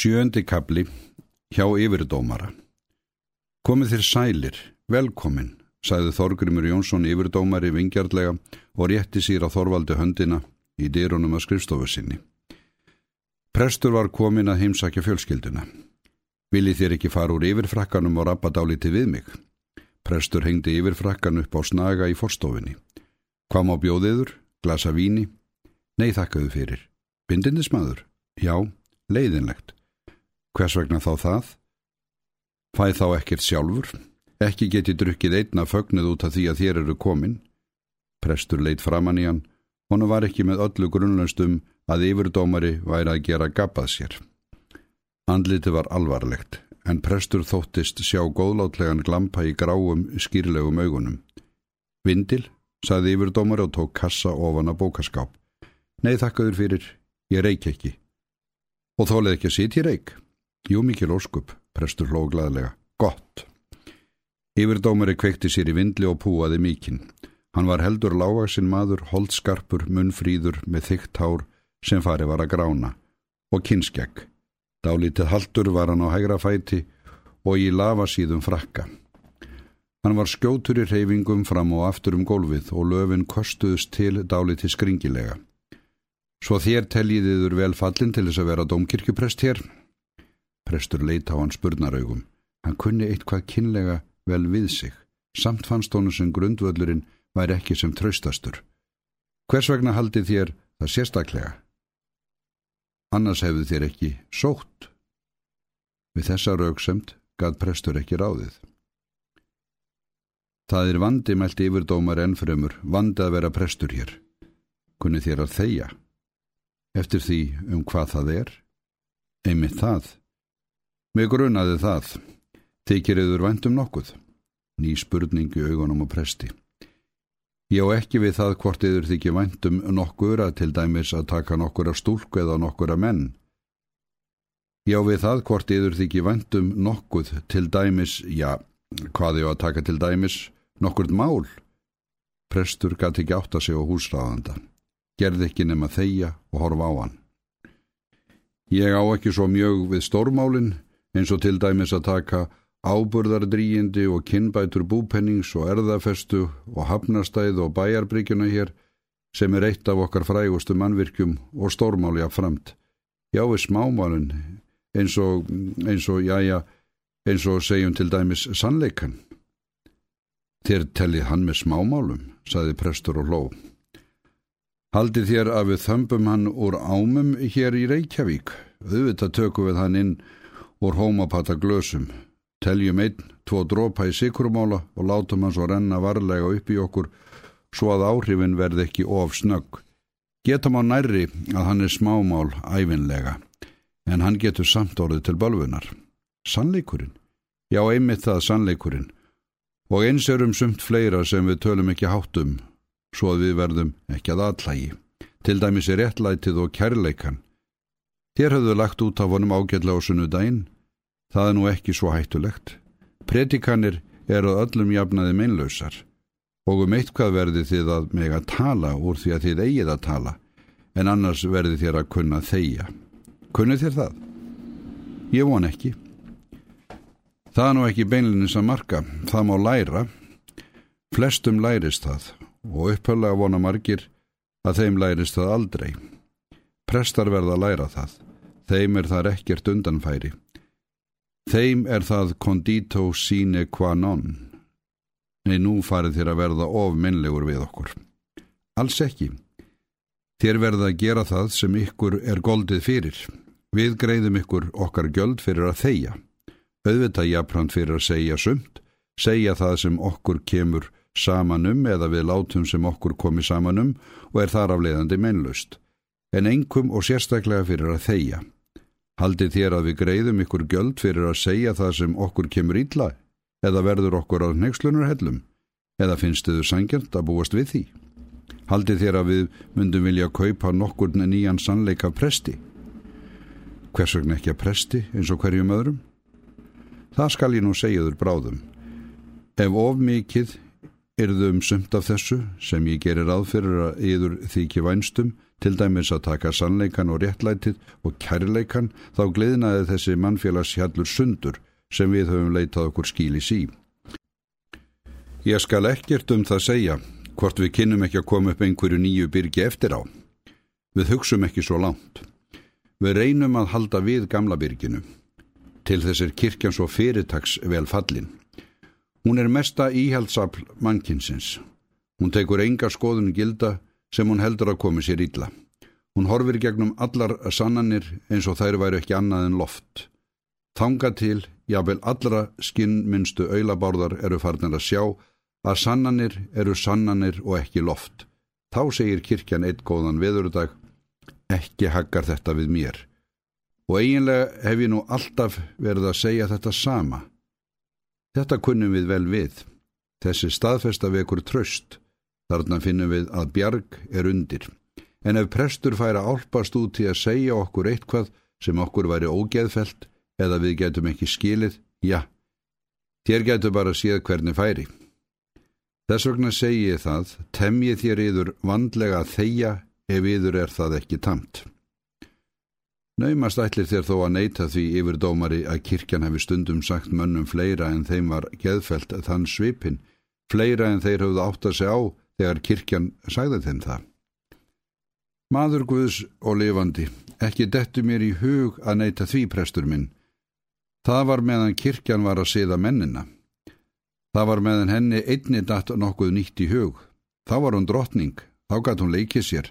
Sjöndi kapli hjá yfirdómara. Komið þér sælir, velkomin, sagði Þorgrymur Jónsson yfirdómari vingjarlega og rétti sér á Þorvaldi höndina í dyrunum að skrifstofu sinni. Prestur var komin að heimsækja fjölskylduna. Vili þér ekki fara úr yfirfrakkanum og rappa dáliti við mig? Prestur hengdi yfirfrakkan upp á snaga í forstofinni. Hvað má bjóðiður? Glasa víni? Nei, þakkaðu fyrir. Bindindismadur? Já, leiðinlegt. Hvers vegna þá það? Fæð þá ekkert sjálfur? Ekki geti drukkið einna fögnuð út af því að þér eru komin? Prestur leitt framann í hann. Honu var ekki með öllu grunnlaustum að yfirdómari væri að gera gabbað sér. Andliti var alvarlegt, en prestur þóttist sjá góðlátlegan glampa í gráum, skýrlegum augunum. Vindil, saði yfirdómari og tók kassa ofan að bókaskáp. Nei, þakkaður fyrir, ég reik ekki. Og þólið ekki að sitja í reik? Jú, mikil óskup, prestur hlóð glæðlega. Gott. Yfirdómari kveikti sér í vindli og púaði mikinn. Hann var heldur lágaksinn maður, holdskarpur, munnfríður með þygt hár sem fari var að grána og kynskegg. Dálítið haldur var hann á hægra fæti og í lavasíðum frakka. Hann var skjótur í reyfingum fram og aftur um gólfið og löfin kostuðst til dálítið skringilega. Svo þér teljiðiður vel fallin til þess að vera domkirkjuprest hér? Prestur leita á hann spurnaraugum. Hann kunni eitthvað kynlega vel við sig. Samt fannst honum sem grundvöldurinn væri ekki sem traustastur. Hvers vegna haldi þér það sérstaklega? Annars hefðu þér ekki sótt. Við þessa rauksemt gað prestur ekki ráðið. Það er vandi mælti yfirdómar ennfremur, vandi að vera prestur hér. Kunni þér að þeia? eftir því um hvað það er? Einmitt það. Með grunaði það. Þykir yfir vendum nokkuð? Ný spurningu augunum og presti. Ég á ekki við það hvort yfir þykir vendum nokkur að til dæmis að taka nokkur að stúlku eða nokkur að menn. Ég á við það hvort yfir þykir vendum nokkuð til dæmis, já, hvað ég á að taka til dæmis, nokkur mál. Prestur gæti ekki átt að segja húsræðanda gerði ekki nema þeia og horfa á hann. Ég á ekki svo mjög við stórmálinn eins og til dæmis að taka áburðardrýjindi og kinnbætur búpennings og erðafestu og hafnastæð og bæjarbryggjuna hér sem er eitt af okkar frægustu mannvirkjum og stórmáli af framt. Já við smámálinn eins og, eins og, jájá, eins og segjum til dæmis sannleikan. Þér tellið hann með smámálum, saði prestur og hló. Haldið þér að við þömbum hann úr ámum hér í Reykjavík. Auðvitað tökum við hann inn úr hómapata glösum. Teljum einn, tvo drópa í sikurmála og látum hann svo renna varlega upp í okkur svo að áhrifin verð ekki of snögg. Getum á nærri að hann er smámál æfinlega, en hann getur samt orðið til bölfunar. Sannleikurinn? Já, einmitt það sannleikurinn. Og eins er um sumt fleira sem við tölum ekki háttum svo að við verðum ekki að allægi. Til dæmis er réttlætið og kærleikan. Þér höfðu lagt út af honum ágjörlega á sunnudaginn. Það er nú ekki svo hættulegt. Predikanir eru öllum jafnaði meinlausar og um eitthvað verði þið að meg að tala úr því að þið eigið að tala en annars verði þér að kunna þeia. Kunni þér það? Ég von ekki. Það er nú ekki beinlinnins að marka. Það má læra. Flestum lærist það og upphörlega vona margir að þeim lærist það aldrei. Prestar verða að læra það. Þeim er það ekkert undanfæri. Þeim er það condito sine qua non. Nei, nú farið þér að verða ofminnlegur við okkur. Alls ekki. Þér verða að gera það sem ykkur er goldið fyrir. Við greiðum ykkur okkar göld fyrir að þeia. Auðvitað jafnframt fyrir að segja sumt, segja það sem okkur kemur samanum eða við látum sem okkur komi samanum og er þar afleiðandi meinlust, en engum og sérstaklega fyrir að þeia. Haldið þér að við greiðum ykkur göld fyrir að segja það sem okkur kemur ítla, eða verður okkur á nexlunar hellum, eða finnst þið sangjant að búast við því? Haldið þér að við myndum vilja kaupa nokkur nýjan sannleika presti? Hvers vegna ekki að presti eins og hverjum öðrum? Það skal ég nú segja þur bráðum. Ef of mikið yrðum sumt af þessu sem ég gerir aðfyrir að yður þykja vænstum til dæmis að taka sannleikan og réttlætið og kærleikan, þá gleðnaði þessi mannfélagshjallur sundur sem við höfum leitað okkur skílis í. Ég skal ekkert um það segja, hvort við kynnum ekki að koma upp einhverju nýju byrgi eftir á. Við hugsum ekki svo langt. Við reynum að halda við gamla byrginu. Til þessir kirkjan svo fyrirtags vel fallin. Hún er mesta íhaldsafl mannkinsins. Hún tekur enga skoðun gilda sem hún heldur að komi sér ítla. Hún horfir gegnum allar sannanir eins og þær væru ekki annað en loft. Þanga til, jábel allra skinnmynstu auðlabárðar eru farnir að sjá að sannanir eru sannanir og ekki loft. Þá segir kirkjan eitt góðan veðurdag, ekki haggar þetta við mér. Og eiginlega hef ég nú alltaf verið að segja þetta sama. Þetta kunnum við vel við. Þessi staðfesta vekur tröst. Þarna finnum við að bjarg er undir. En ef prestur færa álpast út til að segja okkur eitthvað sem okkur væri ógeðfelt eða við getum ekki skilið, já, þér getur bara séð hvernig færi. Þess vegna segi ég það, temjið þér yður vandlega að þeia ef yður er það ekki tamt. Naumast ætlir þér þó að neyta því yfir dómari að kirkjan hefði stundum sagt mönnum fleira en þeim var geðfelt þann svipin, fleira en þeir höfðu átt að segja á þegar kirkjan sagði þeim það. Maður Guðs og lifandi, ekki dettu mér í hug að neyta því prestur minn. Það var meðan kirkjan var að siða mennina. Það var meðan henni einni datt nokkuð nýtt í hug. Þá var hún drottning, þá gætt hún leikið sér.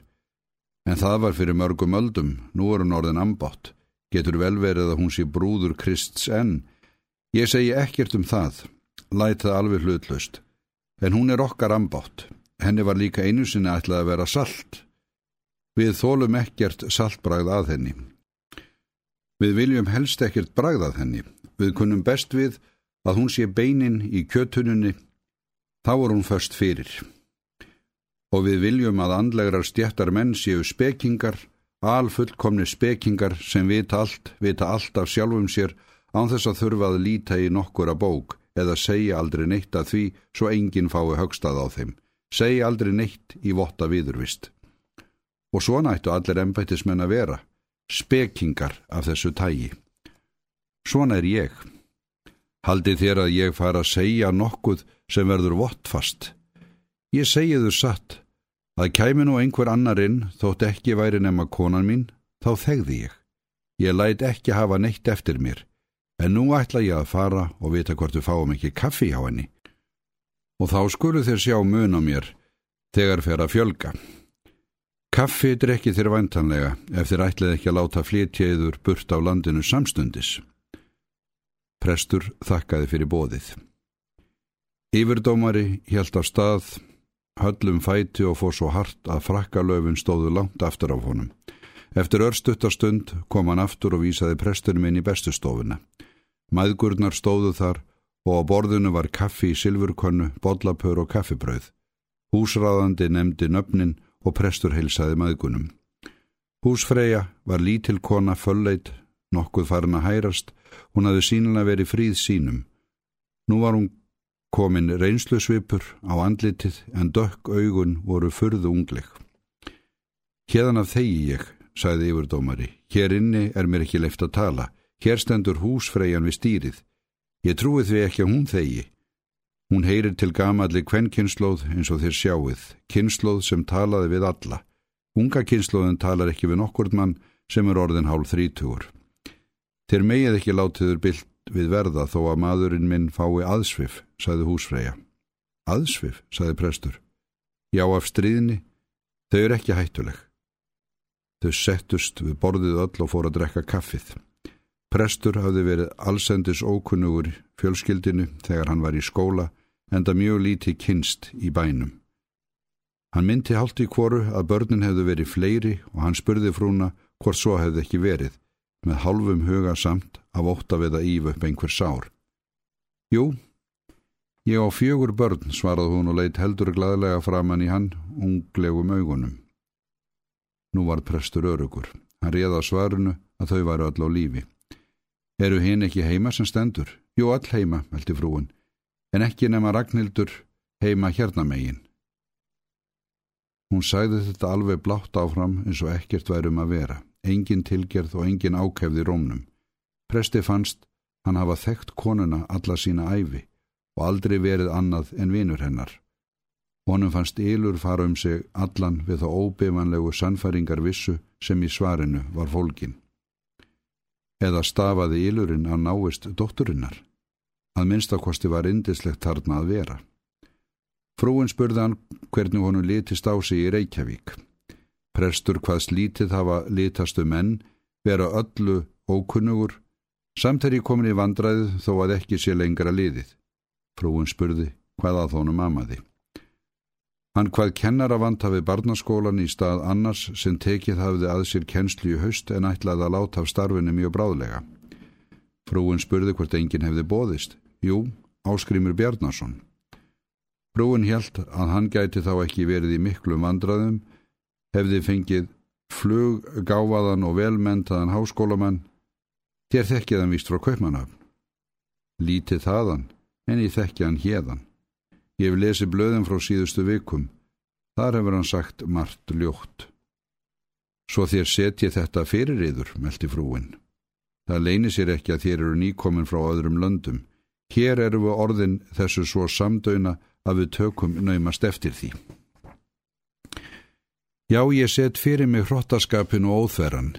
En það var fyrir mörgum öldum, nú er hún orðin ambátt. Getur vel verið að hún sé brúður Krists enn. Ég segi ekkert um það, læt það alveg hlutlaust. En hún er okkar ambátt. Henni var líka einu sinni ætlað að vera salt. Við þólum ekkert saltbragð að henni. Við viljum helst ekkert bragð að henni. Við kunnum best við að hún sé beinin í kjötununni, þá er hún först fyrir. Og við viljum að andlegrar stjættar menn séu spekingar, alfullkomni spekingar sem vita allt, vita allt af sjálfum sér, án þess að þurfa að líta í nokkura bók eða segja aldrei neitt að því svo enginn fái högstað á þeim. Segja aldrei neitt í votta viðurvist. Og svo nættu allir ennbættismenn að vera, spekingar af þessu tægi. Svona er ég. Haldi þér að ég fara að segja nokkuð sem verður vottfast. Ég segi þú satt, að kæmi nú einhver annar inn þótt ekki væri nema konan mín, þá þegði ég. Ég læt ekki hafa neitt eftir mér, en nú ætla ég að fara og vita hvort þú fáum ekki kaffi á henni. Og þá skulu þér sjá mun á mér, þegar fer að fjölga. Kaffi drekki þér vantanlega ef þér ætlið ekki að láta flétjæður burt á landinu samstundis. Prestur þakkaði fyrir bóðið. Yfirdómari hjælt af stað, höllum fæti og fór svo hart að frakkalöfun stóðu langt aftur af honum. Eftir örstuttastund kom hann aftur og vísaði prestunum inn í bestustofuna. Mæðgurnar stóðu þar og á borðinu var kaffi í silfurkönnu, bollapör og kaffibröð. Húsráðandi nefndi nöfnin og prestur heilsaði mæðgunum. Húsfreyja var lítil kona fölleit, nokkuð farin að hærast Hún hafði sínilega verið fríð sínum. Nú var hún komin reynslusvipur á andlitið en dökk augun voru furðu ungleg. Hérðan af þegi ég, sagði yfirdómari. Hér inni er mér ekki leift að tala. Hér stendur húsfreyjan við stýrið. Ég trúi því ekki að hún þegi. Hún heyrir til gamalli kvenn kynnslóð eins og þér sjáuð, kynnslóð sem talaði við alla. Unga kynnslóðin talar ekki við nokkur mann sem er orðin hálf þrítúur. Þér megið ekki látiður byllt við verða þó að maðurinn minn fái aðsvif, saði húsfreyja. Aðsvif, saði prestur. Já, af stríðni, þau eru ekki hættuleg. Þau settust við borðið öll og fór að drekka kaffið. Prestur hafði verið allsendis ókunnugur fjölskyldinu þegar hann var í skóla enda mjög líti kynst í bænum. Hann myndi hálft í kvoru að börnin hefðu verið fleiri og hann spurði frúna hvort svo hefði ekki verið með halvum huga samt af ótta við að íf upp einhver sár. Jú, ég á fjögur börn, svarað hún og leitt heldur gladlega framann í hann unglegum augunum. Nú var prestur örugur. Hann réða svarunu að þau væru öll á lífi. Eru hinn ekki heima sem stendur? Jú, all heima, veldi frúin, en ekki nema Ragnhildur heima hérna megin. Hún sagði þetta alveg blátt áfram eins og ekkert værum að vera, engin tilgerð og engin ákefði rómnum. Presti fannst hann hafa þekkt konuna alla sína æfi og aldrei verið annað en vinur hennar. Honum fannst ylur fara um sig allan við þá óbemanlegu sannfæringar vissu sem í svarinu var fólkin. Eða stafaði ylurinn að náist dótturinnar. Að minnstakosti var indislegt þarna að vera. Frúin spurði hann hvernig honum litist á sig í Reykjavík. Prestur hvaðs lítið hafa litastu menn vera öllu ókunnugur samt er ég komin í vandræðu þó að ekki sé lengra liðið. Frúin spurði hvað að honum amaði. Hann hvað kennar að vanta við barnaskólan í stað annars sem tekið hafði að sér kennslu í haust en ætlaði að láta af starfinu mjög bráðlega. Frúin spurði hvort enginn hefði bóðist. Jú, Áskrimur Bjarnason. Frúin hjælt að hann gæti þá ekki verið í miklum vandraðum, hefði fengið flug, gáfaðan og velmentaðan háskólamann, þér þekkið hann vist frá kaupmannafn. Lítið þaðan, en ég þekki hann hérðan. Ég hef lesið blöðum frá síðustu vikum. Þar hefur hann sagt margt ljótt. Svo þér setji þetta fyrir yður, meldi frúin. Það leini sér ekki að þér eru nýkomin frá öðrum löndum. Hér eru við orðin þessu svo samdöina að við tökum naumast eftir því. Já, ég set fyrir mig hrottaskapin og óþverran.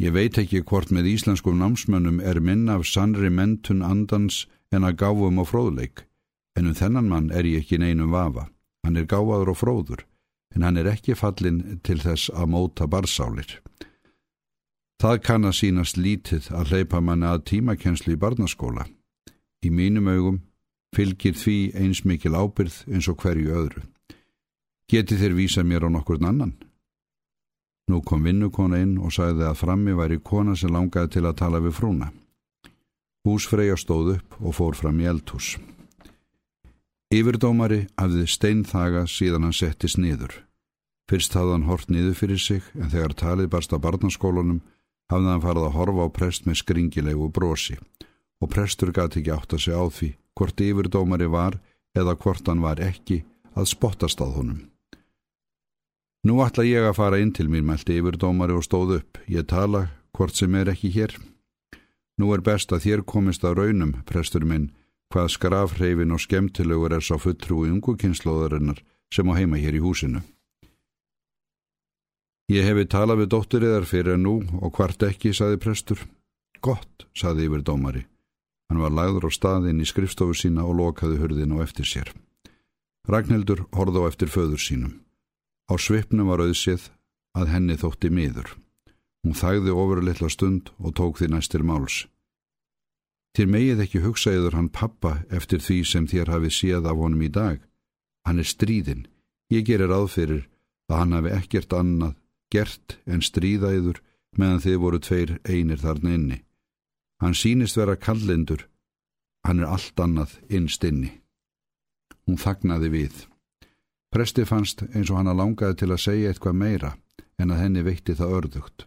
Ég veit ekki hvort með íslenskum námsmönnum er minna af sannri mentun andans en að gáfum og fróðleik. En um þennan mann er ég ekki neinum vafa. Hann er gáfaður og fróður, en hann er ekki fallin til þess að móta barsálir. Það kann að sínast lítið að hleypa manna að tímakenslu í barnaskóla. Í mínum augum fylgir því eins mikil ábyrð eins og hverju öðru. Geti þeir vísa mér á nokkur annan? Nú kom vinnukona inn og sagði að frammi væri kona sem langaði til að tala við frúna. Húsfreyja stóð upp og fór fram í eldhús. Yfirdómari hafði steinþaga síðan hann settist niður. Fyrst hafði hann hort niður fyrir sig en þegar talið barst á barnaskólunum hafði hann farið að horfa á prest með skringilegu brosi og prestur gati ekki átt að segja á því hvort yfirdómari var eða hvort hann var ekki að spottast að honum. Nú ætla ég að fara inn til mér meldi yfirdómari og stóð upp. Ég tala hvort sem er ekki hér. Nú er best að þér komist að raunum, prestur minn, hvað skrafreifin og skemmtilegur er sá fulltrúi ungukynnslóðarinnar sem á heima hér í húsinu. Ég hefi talað við dótturriðar fyrir nú og hvart ekki, saði prestur. Gott, saði yfirdómari. Hann var lagður á staðinn í skrifstofu sína og lokaði hurðin á eftir sér. Ragnhildur horði á eftir föður sínum. Á svipnum var auðsið að henni þótti miður. Hún þægði ofur litla stund og tók því næstir máls. Þér megið ekki hugsaður hann pappa eftir því sem þér hafi séð af honum í dag. Hann er stríðin. Ég gerir aðfyrir að hann hafi ekkert annað gert en stríðæður meðan þið voru tveir einir þarna inni. Hann sínist vera kallendur, hann er allt annað innst inni. Hún þagnaði við. Presti fannst eins og hann að langaði til að segja eitthvað meira en að henni veitti það örðugt.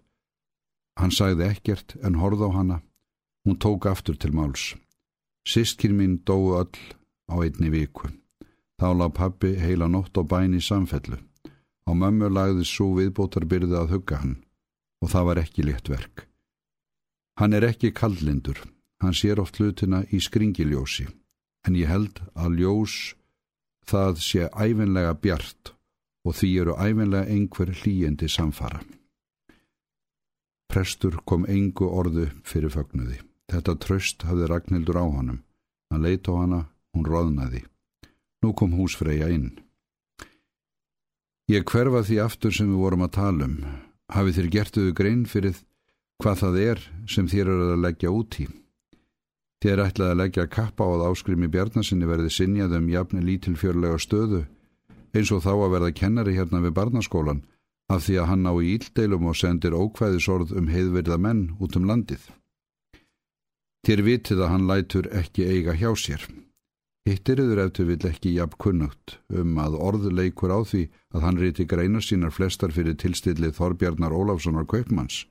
Hann sagði ekkert en horð á hana. Hún tók aftur til máls. Sistkinn mín dói öll á einni viku. Þá lág pappi heila nótt á bæni í samfellu. Á mömmu lagði svo viðbótarbyrði að hugga hann og það var ekki létt verk. Hann er ekki kaldlindur, hann sér oft hlutina í skringiljósi, en ég held að ljós það sé æfinlega bjart og því eru æfinlega einhver hlýjendi samfara. Prestur kom engu orðu fyrir fögnuði. Þetta tröst hafði Ragnhildur á honum. Hann leit á hana, hún roðnaði. Nú kom húsfreyja inn. Ég hverfa því aftur sem við vorum að tala um. Hafið þér gertuðu grein fyrir hvað það er sem þér eru að leggja út í. Þér ætlaði að leggja kappa á að áskrimi Bjarnasinni verði sinjað um jafni lítilfjörlega stöðu eins og þá að verða kennari hérna við barnaskólan af því að hann á í íldeilum og sendir ókvæðisorð um heiðverða menn út um landið. Þér vitið að hann lætur ekki eiga hjá sér. Hittir yfir eftir vill ekki jafn kunnugt um að orðleikur á því að hann riti greinar sínar flestar fyrir tilstillið Þorbjarnar Ólafssonar Kaupmanns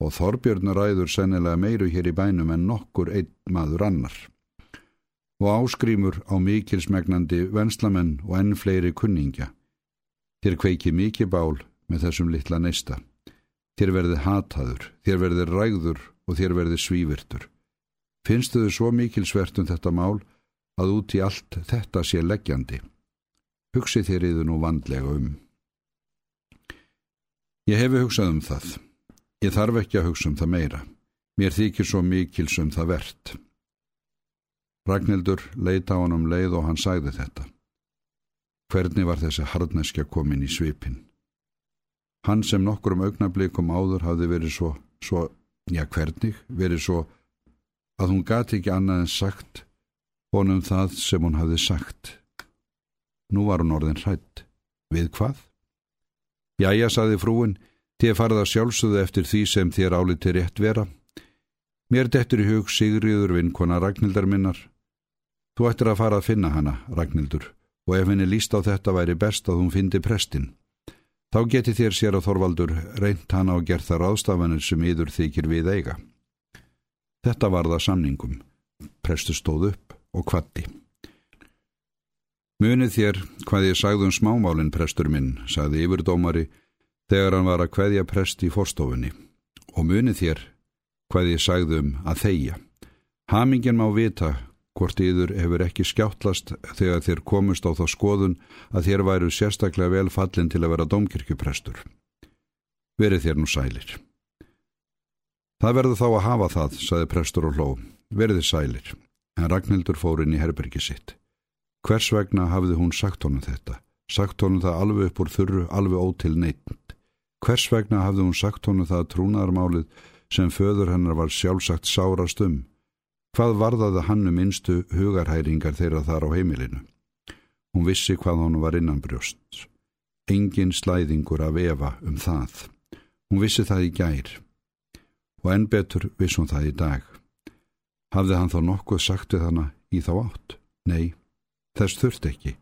og Þorbjörn ræður sennilega meiru hér í bænum en nokkur einn maður annar. Og áskrímur á mikilsmegnandi venslamenn og enn fleiri kunningja. Þér kveiki mikið bál með þessum litla neista. Þér verði hataður, þér verði rægður og þér verði svívirtur. Finnstu þau svo mikilsvert um þetta mál að út í allt þetta sé leggjandi. Hugsi þér yfir nú vandlega um. Ég hefi hugsað um það. Ég þarf ekki að hugsa um það meira. Mér þykir svo mikils um það verðt. Ragnhildur leita á hann um leið og hann sagði þetta. Hvernig var þessi hardneskja komin í svipin? Hann sem nokkur um augnablikum áður hafði verið svo, svo, já hvernig, verið svo að hún gati ekki annað en sagt honum það sem hún hafði sagt. Nú var hún orðin hrætt. Við hvað? Jæja, saði frúin, þið farið að sjálfsögðu eftir því sem þér áliti rétt vera. Mér dettur í hug Sigriður vinkona Ragnhildar minnar. Þú ættir að fara að finna hana, Ragnhildur, og ef henni líst á þetta væri best að hún fyndi prestinn. Þá geti þér sér að Þorvaldur reynt hana og gert það ráðstafanir sem yður þykir við eiga. Þetta var það samningum. Prestu stóð upp og kvatti. Munið þér hvað ég sagði um smámálinn, prestur minn, sagði yfirdómari þegar hann var að kveðja prest í forstofunni. Og munið þér hvað ég sagði um að þeia. Hamingen má vita hvort yður hefur ekki skjáttlast þegar þér komust á þá skoðun að þér væru sérstaklega vel fallin til að vera domkirkjuprestur. Verið þér nú sælir. Það verður þá að hafa það, saði prestur og hló. Verið þið sælir. En Ragnhildur fór inn í herbergi sitt. Hvers vegna hafði hún sagt honum þetta? Sagt honum það alveg upp úr þurru, alveg ótil neitt. Hvers vegna hafði hún sagt honum það trúnaðarmálið sem föður hennar var sjálfsagt sárast um? Hvað varðaði hann um einstu hugarhæringar þeirra þar á heimilinu? Hún vissi hvað hann var innan brjóst. Engin slæðingur af Eva um það. Hún vissi það í gær. Og enn betur viss hún það í dag. Hafði hann þá nokkuð sagt við hana í þá átt? Nei, þess þurft ekki.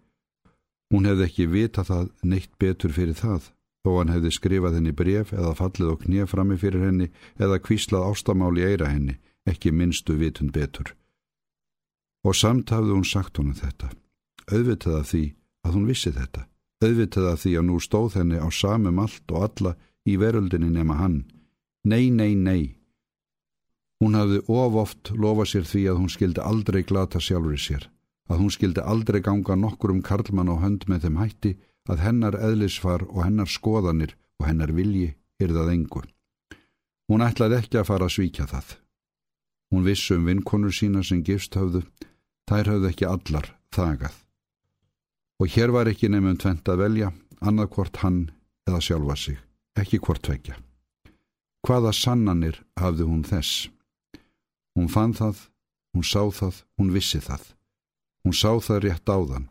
Hún hefði ekki vita það neitt betur fyrir það, þó hann hefði skrifað henni bref eða fallið og knið frammi fyrir henni eða kvíslað ástamáli eira henni ekki minnstu vitun betur. Og samt hafði hún sagt honum þetta, auðvitað af því að hún vissi þetta, auðvitað af því að nú stóð henni á samum allt og alla í veröldinni nema hann. Nei, nei, nei. Hún hafði of oft lofa sér því að hún skildi aldrei glata sjálfur sér, að hún skildi aldrei ganga nokkur um karlmann á hönd með þeim hætti að hennar eðlisfar og hennar skoðanir og hennar vilji yrðað engu. Hún ætlaði ekki að fara að svíkja það. Hún vissi um vinkonur sína sem gifst hafðu, þær hafðu ekki allar þagað. Og hér var ekki nefnum tvent að velja, annað hvort hann eða sjálfa sig, ekki hvort tvekja. Hvaða sannanir hafði hún þess? Hún fann það, hún sá það, hún vissi það. Hún sá það rétt áðan,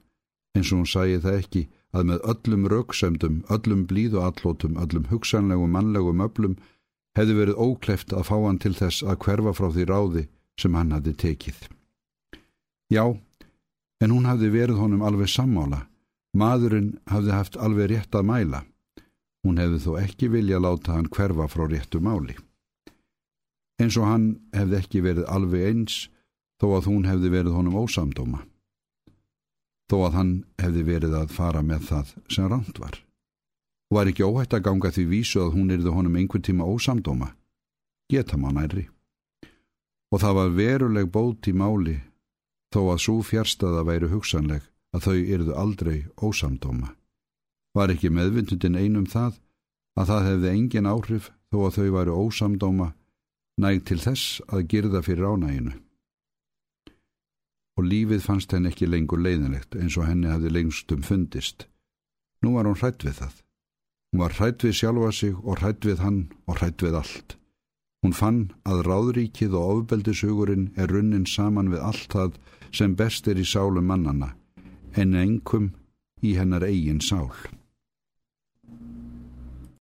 eins og hún sæði það ekki að með öllum rauksöndum, öllum blíðu allótum, öllum hugsanlegum mannlegum öllum hefði verið ókleft að fá hann til þess að hverfa frá því ráði sem hann hafði tekið. Já, en hún hafði verið honum alveg sammála. Maðurinn hafði haft alveg rétt að mæla. Hún hefði þó ekki vilja láta hann hverfa frá réttu máli. Eins og hann hefði ekki verið alveg eins þó að hún hefði verið honum ósamdóma. Þó að hann hefði verið að fara með það sem ránt var og var ekki óhætt að ganga því vísu að hún erði honum einhver tíma ósamdóma. Geta má næri. Og það var veruleg bót í máli þó að svo fjärstaða væri hugsanleg að þau erðu aldrei ósamdóma. Var ekki meðvindundin einum það að það hefði engin áhrif þó að þau væri ósamdóma næg til þess að girða fyrir ánæginu. Og lífið fannst henn ekki lengur leiðinlegt eins og henni hefði lengstum fundist. Nú var hún hrætt við það. Hún var hrætt við sjálfa sig og hrætt við hann og hrætt við allt. Hún fann að ráðríkið og ofbeldishugurinn er runnin saman við allt það sem best er í sálu mannana, en engum í hennar eigin sál.